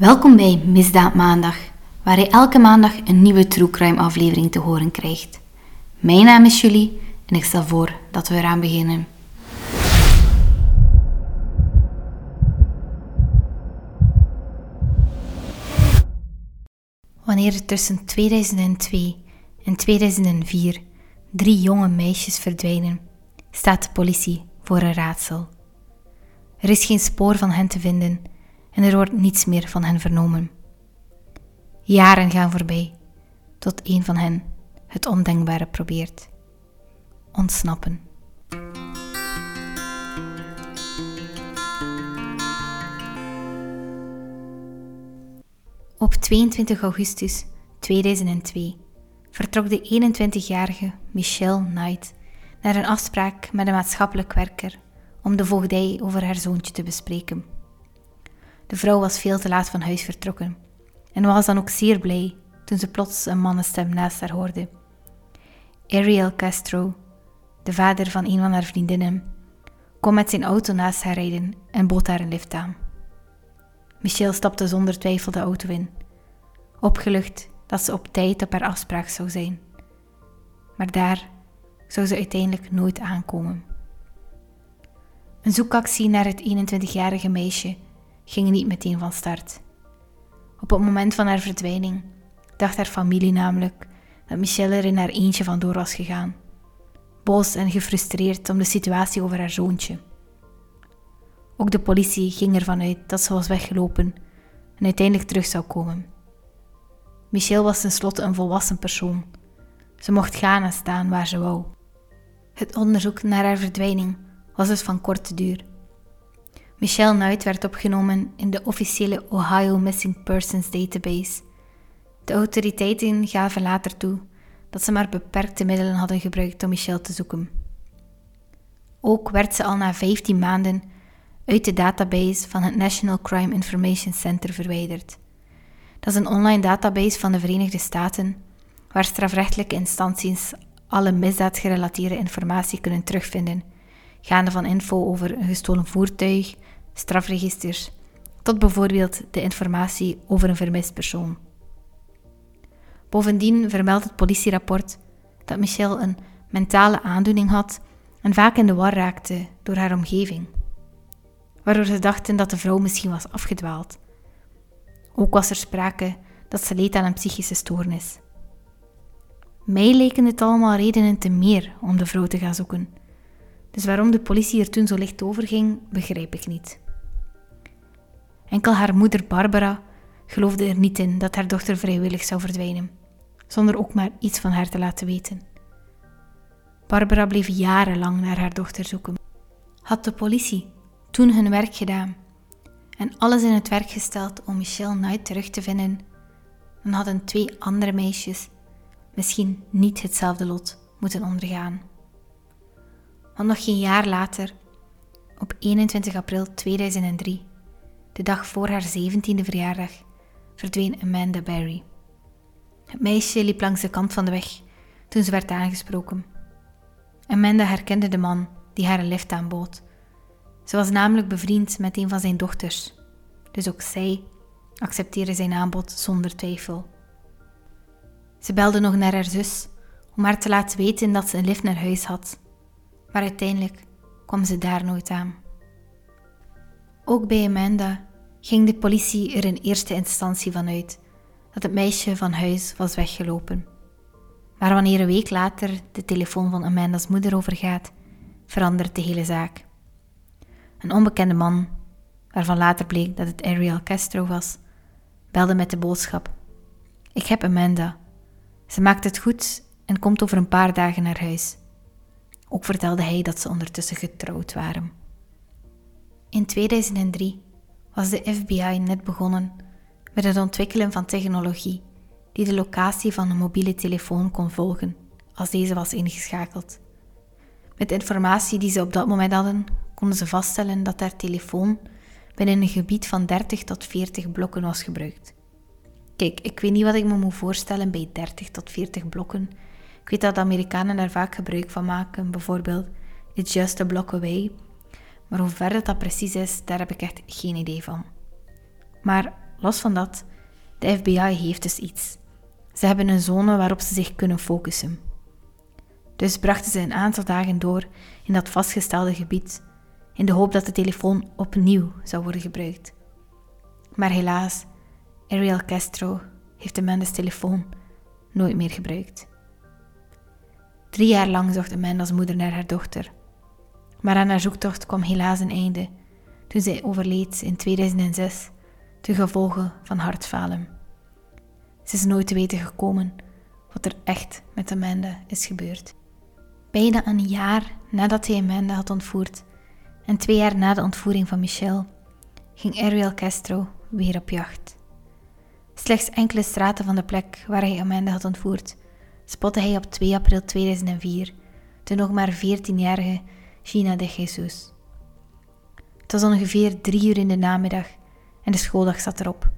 Welkom bij Misdaad Maandag, waar je elke maandag een nieuwe True Crime aflevering te horen krijgt. Mijn naam is Julie en ik stel voor dat we eraan beginnen. Wanneer er tussen 2002 en 2004 drie jonge meisjes verdwijnen, staat de politie voor een raadsel. Er is geen spoor van hen te vinden en er wordt niets meer van hen vernomen. Jaren gaan voorbij tot een van hen het ondenkbare probeert: ontsnappen. Op 22 augustus 2002 vertrok de 21-jarige Michelle Knight naar een afspraak met een maatschappelijk werker om de voogdij over haar zoontje te bespreken. De vrouw was veel te laat van huis vertrokken en was dan ook zeer blij toen ze plots een mannenstem naast haar hoorde. Ariel Castro, de vader van een van haar vriendinnen, kwam met zijn auto naast haar rijden en bood haar een lift aan. Michelle stapte zonder twijfel de auto in, opgelucht dat ze op tijd op haar afspraak zou zijn. Maar daar zou ze uiteindelijk nooit aankomen. Een zoekactie naar het 21-jarige meisje ging niet meteen van start. Op het moment van haar verdwijning dacht haar familie namelijk dat Michelle er in haar eentje vandoor was gegaan, boos en gefrustreerd om de situatie over haar zoontje. Ook de politie ging ervan uit dat ze was weggelopen en uiteindelijk terug zou komen. Michelle was tenslotte een volwassen persoon. Ze mocht gaan en staan waar ze wou. Het onderzoek naar haar verdwijning was dus van korte duur. Michelle Knight werd opgenomen in de officiële Ohio Missing Persons Database. De autoriteiten gaven later toe dat ze maar beperkte middelen hadden gebruikt om Michelle te zoeken. Ook werd ze al na 15 maanden uit de database van het National Crime Information Center verwijderd. Dat is een online database van de Verenigde Staten waar strafrechtelijke instanties alle misdaadgerelateerde informatie kunnen terugvinden, gaande van info over een gestolen voertuig, strafregisters, tot bijvoorbeeld de informatie over een vermist persoon. Bovendien vermeldt het politierapport dat Michelle een mentale aandoening had en vaak in de war raakte door haar omgeving, waardoor ze dachten dat de vrouw misschien was afgedwaald. Ook was er sprake dat ze leed aan een psychische stoornis. Mij leken het allemaal redenen te meer om de vrouw te gaan zoeken. Dus waarom de politie er toen zo licht over ging, begrijp ik niet. Enkel haar moeder Barbara geloofde er niet in dat haar dochter vrijwillig zou verdwijnen, zonder ook maar iets van haar te laten weten. Barbara bleef jarenlang naar haar dochter zoeken. Had de politie toen hun werk gedaan en alles in het werk gesteld om Michelle Knight terug te vinden, dan hadden twee andere meisjes misschien niet hetzelfde lot moeten ondergaan. Want nog geen jaar later, op 21 april 2003, de dag voor haar 17e verjaardag, verdween Amanda Barry. Het meisje liep langs de kant van de weg toen ze werd aangesproken. Amanda herkende de man die haar een lift aanbood. Ze was namelijk bevriend met een van zijn dochters, dus ook zij accepteerde zijn aanbod zonder twijfel. Ze belde nog naar haar zus om haar te laten weten dat ze een lift naar huis had, maar uiteindelijk kwam ze daar nooit aan. Ook bij Amanda ging de politie er in eerste instantie van uit dat het meisje van huis was weggelopen. Maar wanneer een week later de telefoon van Amanda's moeder overgaat, verandert de hele zaak. Een onbekende man, waarvan later bleek dat het Ariel Castro was, belde met de boodschap: Ik heb Amanda. Ze maakt het goed en komt over een paar dagen naar huis. Ook vertelde hij dat ze ondertussen getrouwd waren. In 2003 was de FBI net begonnen met het ontwikkelen van technologie die de locatie van een mobiele telefoon kon volgen als deze was ingeschakeld. Met informatie die ze op dat moment hadden, konden ze vaststellen dat haar telefoon binnen een gebied van 30 tot 40 blokken was gebruikt. Kijk, ik weet niet wat ik me moet voorstellen bij 30 tot 40 blokken. Ik weet dat de Amerikanen daar vaak gebruik van maken, bijvoorbeeld It's just a block away, maar hoe ver dat, dat precies is, daar heb ik echt geen idee van. Maar los van dat, de FBI heeft dus iets. Ze hebben een zone waarop ze zich kunnen focussen. Dus brachten ze een aantal dagen door in dat vastgestelde gebied, in de hoop dat de telefoon opnieuw zou worden gebruikt. Maar helaas, Ariel Castro heeft Amanda's telefoon nooit meer gebruikt. Drie jaar lang zocht Amanda's moeder naar haar dochter. Maar aan haar zoektocht kwam helaas een einde toen zij overleed in 2006 ten gevolge van hartfalen. Ze is nooit te weten gekomen wat er echt met Amanda is gebeurd. Bijna een jaar nadat hij Amanda had ontvoerd en twee jaar na de ontvoering van Michelle, ging Ariel Castro weer op jacht. Slechts enkele straten van de plek waar hij Amanda had ontvoerd, spotte hij op 2 april 2004 de nog maar 14-jarige Gina de Jesus. Het was ongeveer drie uur in de namiddag en de schooldag zat erop.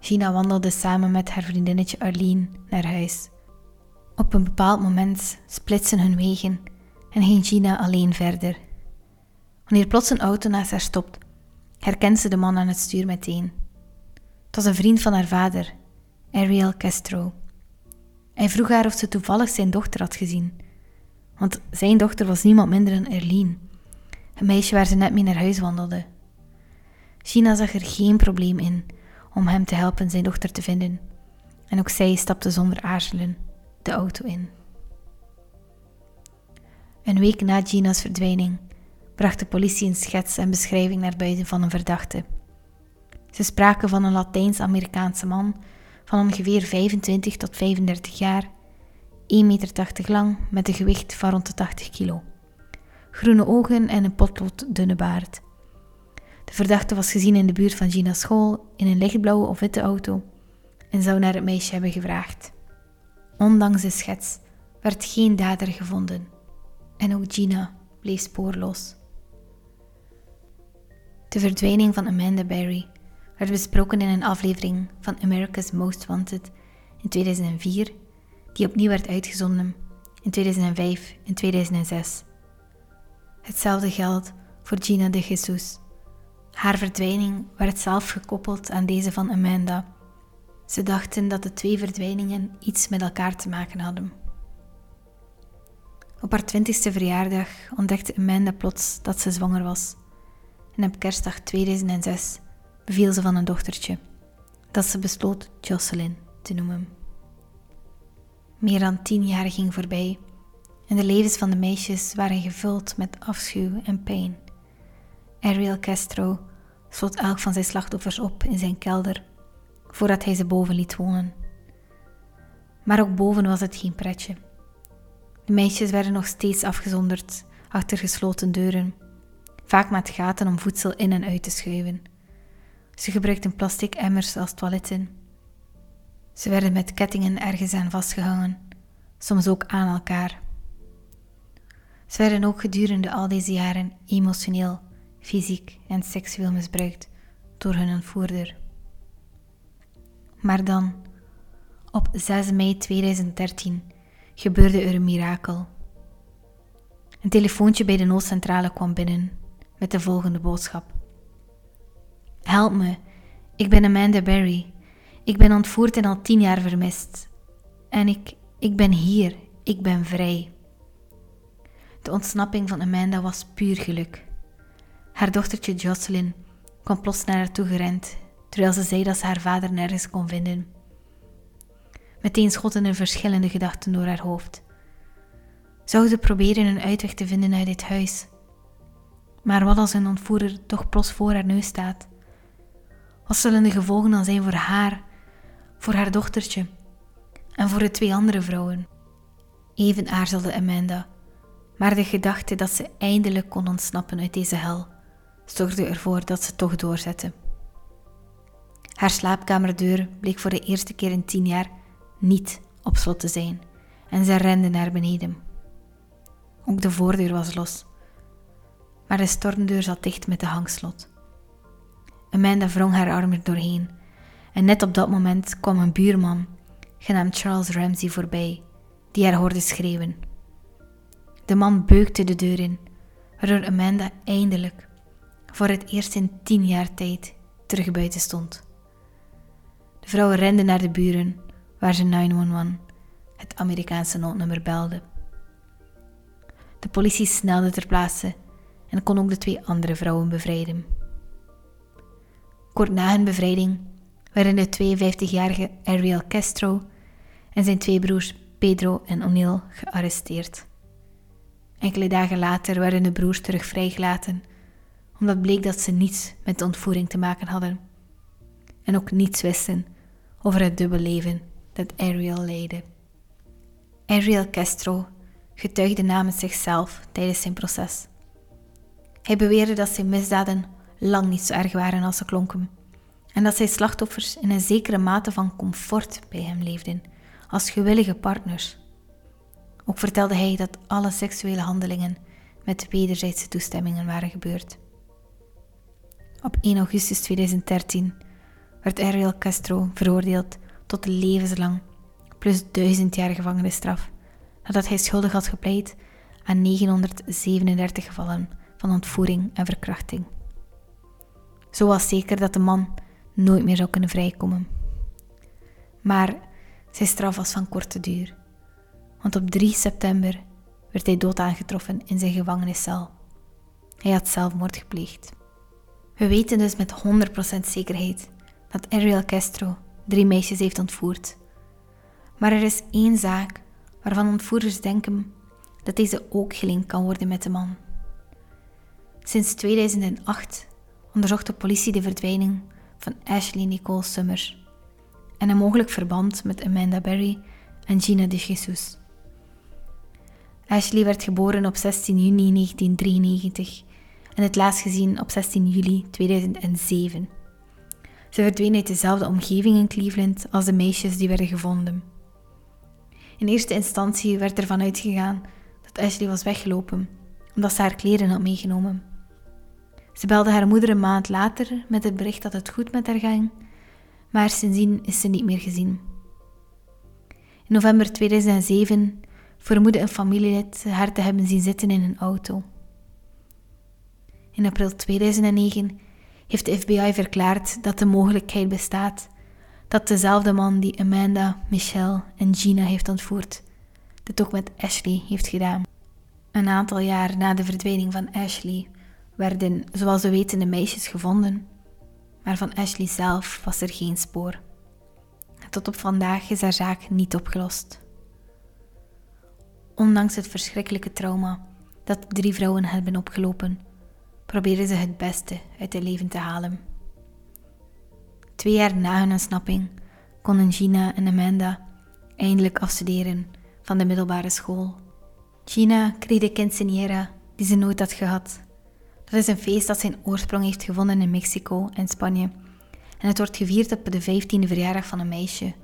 Gina wandelde samen met haar vriendinnetje Arlene naar huis. Op een bepaald moment splitsen hun wegen en ging Gina alleen verder. Wanneer plots een auto naast haar stopt, herkent ze de man aan het stuur meteen. Het was een vriend van haar vader, Ariel Castro. Hij vroeg haar of ze toevallig zijn dochter had gezien, want zijn dochter was niemand minder dan Erlene, een meisje waar ze net mee naar huis wandelde. Gina zag er geen probleem in om hem te helpen zijn dochter te vinden, en ook zij stapte zonder aarzelen de auto in. Een week na Gina's verdwijning bracht de politie een schets en beschrijving naar buiten van een verdachte. Ze spraken van een Latijns-Amerikaanse man van ongeveer 25 tot 35 jaar, 1,80 meter lang met een gewicht van rond de 80 kilo, groene ogen en een potlood dunne baard. De verdachte was gezien in de buurt van Gina's school in een lichtblauwe of witte auto en zou naar het meisje hebben gevraagd. Ondanks de schets werd geen dader gevonden en ook Gina bleef spoorloos. De verdwijning van Amanda Berry werd besproken in een aflevering van America's Most Wanted in 2004, die opnieuw werd uitgezonden in 2005 en 2006. Hetzelfde geldt voor Gina de Jesus. Haar verdwijning werd zelf gekoppeld aan deze van Amanda. Ze dachten dat de twee verdwijningen iets met elkaar te maken hadden. Op haar twintigste verjaardag ontdekte Amanda plots dat ze zwanger was. En op kerstdag 2006 beviel ze van een dochtertje, dat ze besloot Jocelyn te noemen. Meer dan tien jaar ging voorbij en de levens van de meisjes waren gevuld met afschuw en pijn. Ariel Castro sloot elk van zijn slachtoffers op in zijn kelder voordat hij ze boven liet wonen. Maar ook boven was het geen pretje. De meisjes werden nog steeds afgezonderd achter gesloten deuren, vaak met gaten om voedsel in en uit te schuiven. Ze gebruikten plastic emmers als toiletten. Ze werden met kettingen ergens aan vastgehangen, soms ook aan elkaar. Ze werden ook gedurende al deze jaren emotioneel, fysiek en seksueel misbruikt door hun ontvoerder. Maar dan, op 6 mei 2013, gebeurde er een mirakel. Een telefoontje bij de noodcentrale kwam binnen met de volgende boodschap. Help me, ik ben Amanda Berry. Ik ben ontvoerd en al tien jaar vermist. En ik, ik ben hier, ik ben vrij. De ontsnapping van Amanda was puur geluk. Haar dochtertje Jocelyn kwam plots naar haar toe gerend, terwijl ze zei dat ze haar vader nergens kon vinden. Meteen schoten er verschillende gedachten door haar hoofd. Zou ze proberen een uitweg te vinden uit dit huis? Maar wat als een ontvoerder toch plots voor haar neus staat? Wat zullen de gevolgen dan zijn voor haar, voor haar dochtertje en voor de twee andere vrouwen? Even aarzelde Amanda, maar de gedachte dat ze eindelijk kon ontsnappen uit deze hel zorgde ervoor dat ze toch doorzette. Haar slaapkamerdeur bleek voor de eerste keer in tien jaar niet op slot te zijn en ze rende naar beneden. Ook de voordeur was los, maar de stormdeur zat dicht met de hangslot. Amanda wrong haar arm er doorheen en net op dat moment kwam een buurman, genaamd Charles Ramsey, voorbij, die haar hoorde schreeuwen. De man beukte de deur in, waardoor Amanda eindelijk, voor het eerst in tien jaar tijd, terug buiten stond, vrouw rende naar de buren, waar ze 911, het Amerikaanse noodnummer, belde. De politie snelde ter plaatse en kon ook de twee andere vrouwen bevrijden. Kort na hun bevrijding werden de 52-jarige Ariel Castro en zijn twee broers Pedro en O'Neill gearresteerd. Enkele dagen later werden de broers terug vrijgelaten, omdat bleek dat ze niets met de ontvoering te maken hadden en ook niets wisten over het dubbele leven dat Ariel leidde. Ariel Castro getuigde namens zichzelf tijdens zijn proces. Hij beweerde dat zijn misdaden lang niet zo erg waren als ze klonken en dat zijn slachtoffers in een zekere mate van comfort bij hem leefden, als gewillige partners. Ook vertelde hij dat alle seksuele handelingen met wederzijdse toestemmingen waren gebeurd. Op 1 augustus 2013 werd Ariel Castro veroordeeld tot levenslang plus duizend jaar gevangenisstraf, nadat hij schuldig had gepleit aan 937 gevallen van ontvoering en verkrachting. Zo was zeker dat de man nooit meer zou kunnen vrijkomen. Maar zijn straf was van korte duur, want op 3 september werd hij dood aangetroffen in zijn gevangeniscel. Hij had zelfmoord gepleegd. We weten dus met 100% zekerheid dat Ariel Castro drie meisjes heeft ontvoerd. Maar er is één zaak waarvan ontvoerders denken dat deze ook gelinkt kan worden met de man. Sinds 2008 onderzocht de politie de verdwijning van Ashley Nicole Summers en een mogelijk verband met Amanda Berry en Gina de Jesus. Ashley werd geboren op 16 juni 1993 en het laatst gezien op 16 juli 2007. Ze verdween uit dezelfde omgeving in Cleveland als de meisjes die werden gevonden. In eerste instantie werd ervan uitgegaan dat Ashley was weggelopen, omdat ze haar kleren had meegenomen. Ze belde haar moeder een maand later met het bericht dat het goed met haar ging, maar sindsdien is ze niet meer gezien. In november 2007 vermoedde een familielid haar te hebben zien zitten in een auto. In april 2009 heeft de FBI verklaard dat de mogelijkheid bestaat dat dezelfde man die Amanda, Michelle en Gina heeft ontvoerd, dit ook met Ashley heeft gedaan. Een aantal jaar na de verdwijning van Ashley werden, zoals we weten, de meisjes gevonden, maar van Ashley zelf was er geen spoor. Tot op vandaag is haar zaak niet opgelost. Ondanks het verschrikkelijke trauma dat de drie vrouwen hebben opgelopen, proberen ze het beste uit hun leven te halen. Twee jaar na hun ontsnapping konden Gina en Amanda eindelijk afstuderen van de middelbare school. Gina kreeg de quinceañera die ze nooit had gehad. Dat is een feest dat zijn oorsprong heeft gevonden in Mexico en Spanje. En het wordt gevierd op de 15e verjaardag van een meisje.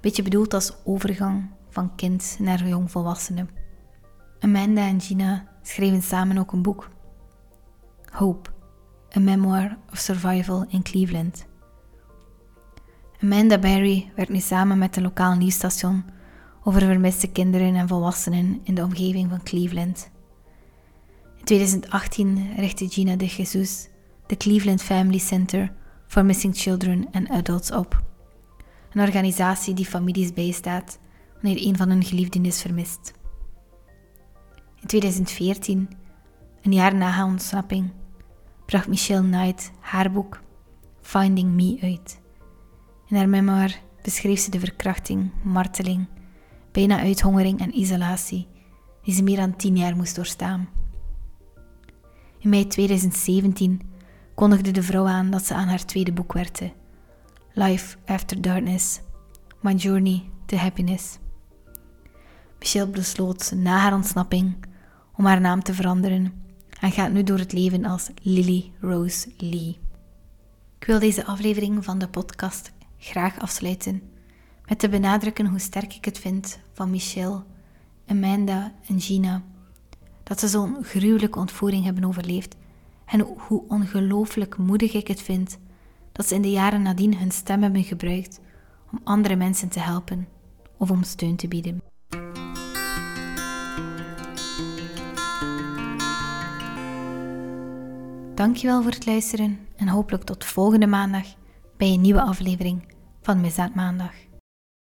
Beetje bedoeld als overgang van kind naar jongvolwassene. Amanda en Gina schreven samen ook een boek. Hope, A Memoir of Survival in Cleveland. Amanda Barry werkt nu samen met een lokaal nieuwsstation over vermiste kinderen en volwassenen in de omgeving van Cleveland. In 2018 richtte Gina de Jesus de Cleveland Family Center for Missing Children and Adults op. Een organisatie die families bijstaat wanneer een van hun geliefden is vermist. In 2014, een jaar na haar ontsnapping, bracht Michelle Knight haar boek Finding Me uit. In haar memoir beschreef ze de verkrachting, marteling, bijna uithongering en isolatie die ze meer dan tien jaar moest doorstaan. In mei 2017 kondigde de vrouw aan dat ze aan haar tweede boek werkte, Life After Darkness, My Journey to Happiness. Michelle besloot na haar ontsnapping om haar naam te veranderen en gaat nu door het leven als Lily Rose Lee. Ik wil deze aflevering van de podcast graag afsluiten met te benadrukken hoe sterk ik het vind van Michelle, Amanda en Gina dat ze zo'n gruwelijke ontvoering hebben overleefd en hoe ongelooflijk moedig ik het vind dat ze in de jaren nadien hun stem hebben gebruikt om andere mensen te helpen of om steun te bieden. Dankjewel voor het luisteren en hopelijk tot volgende maandag bij een nieuwe aflevering van Misdaad Maandag.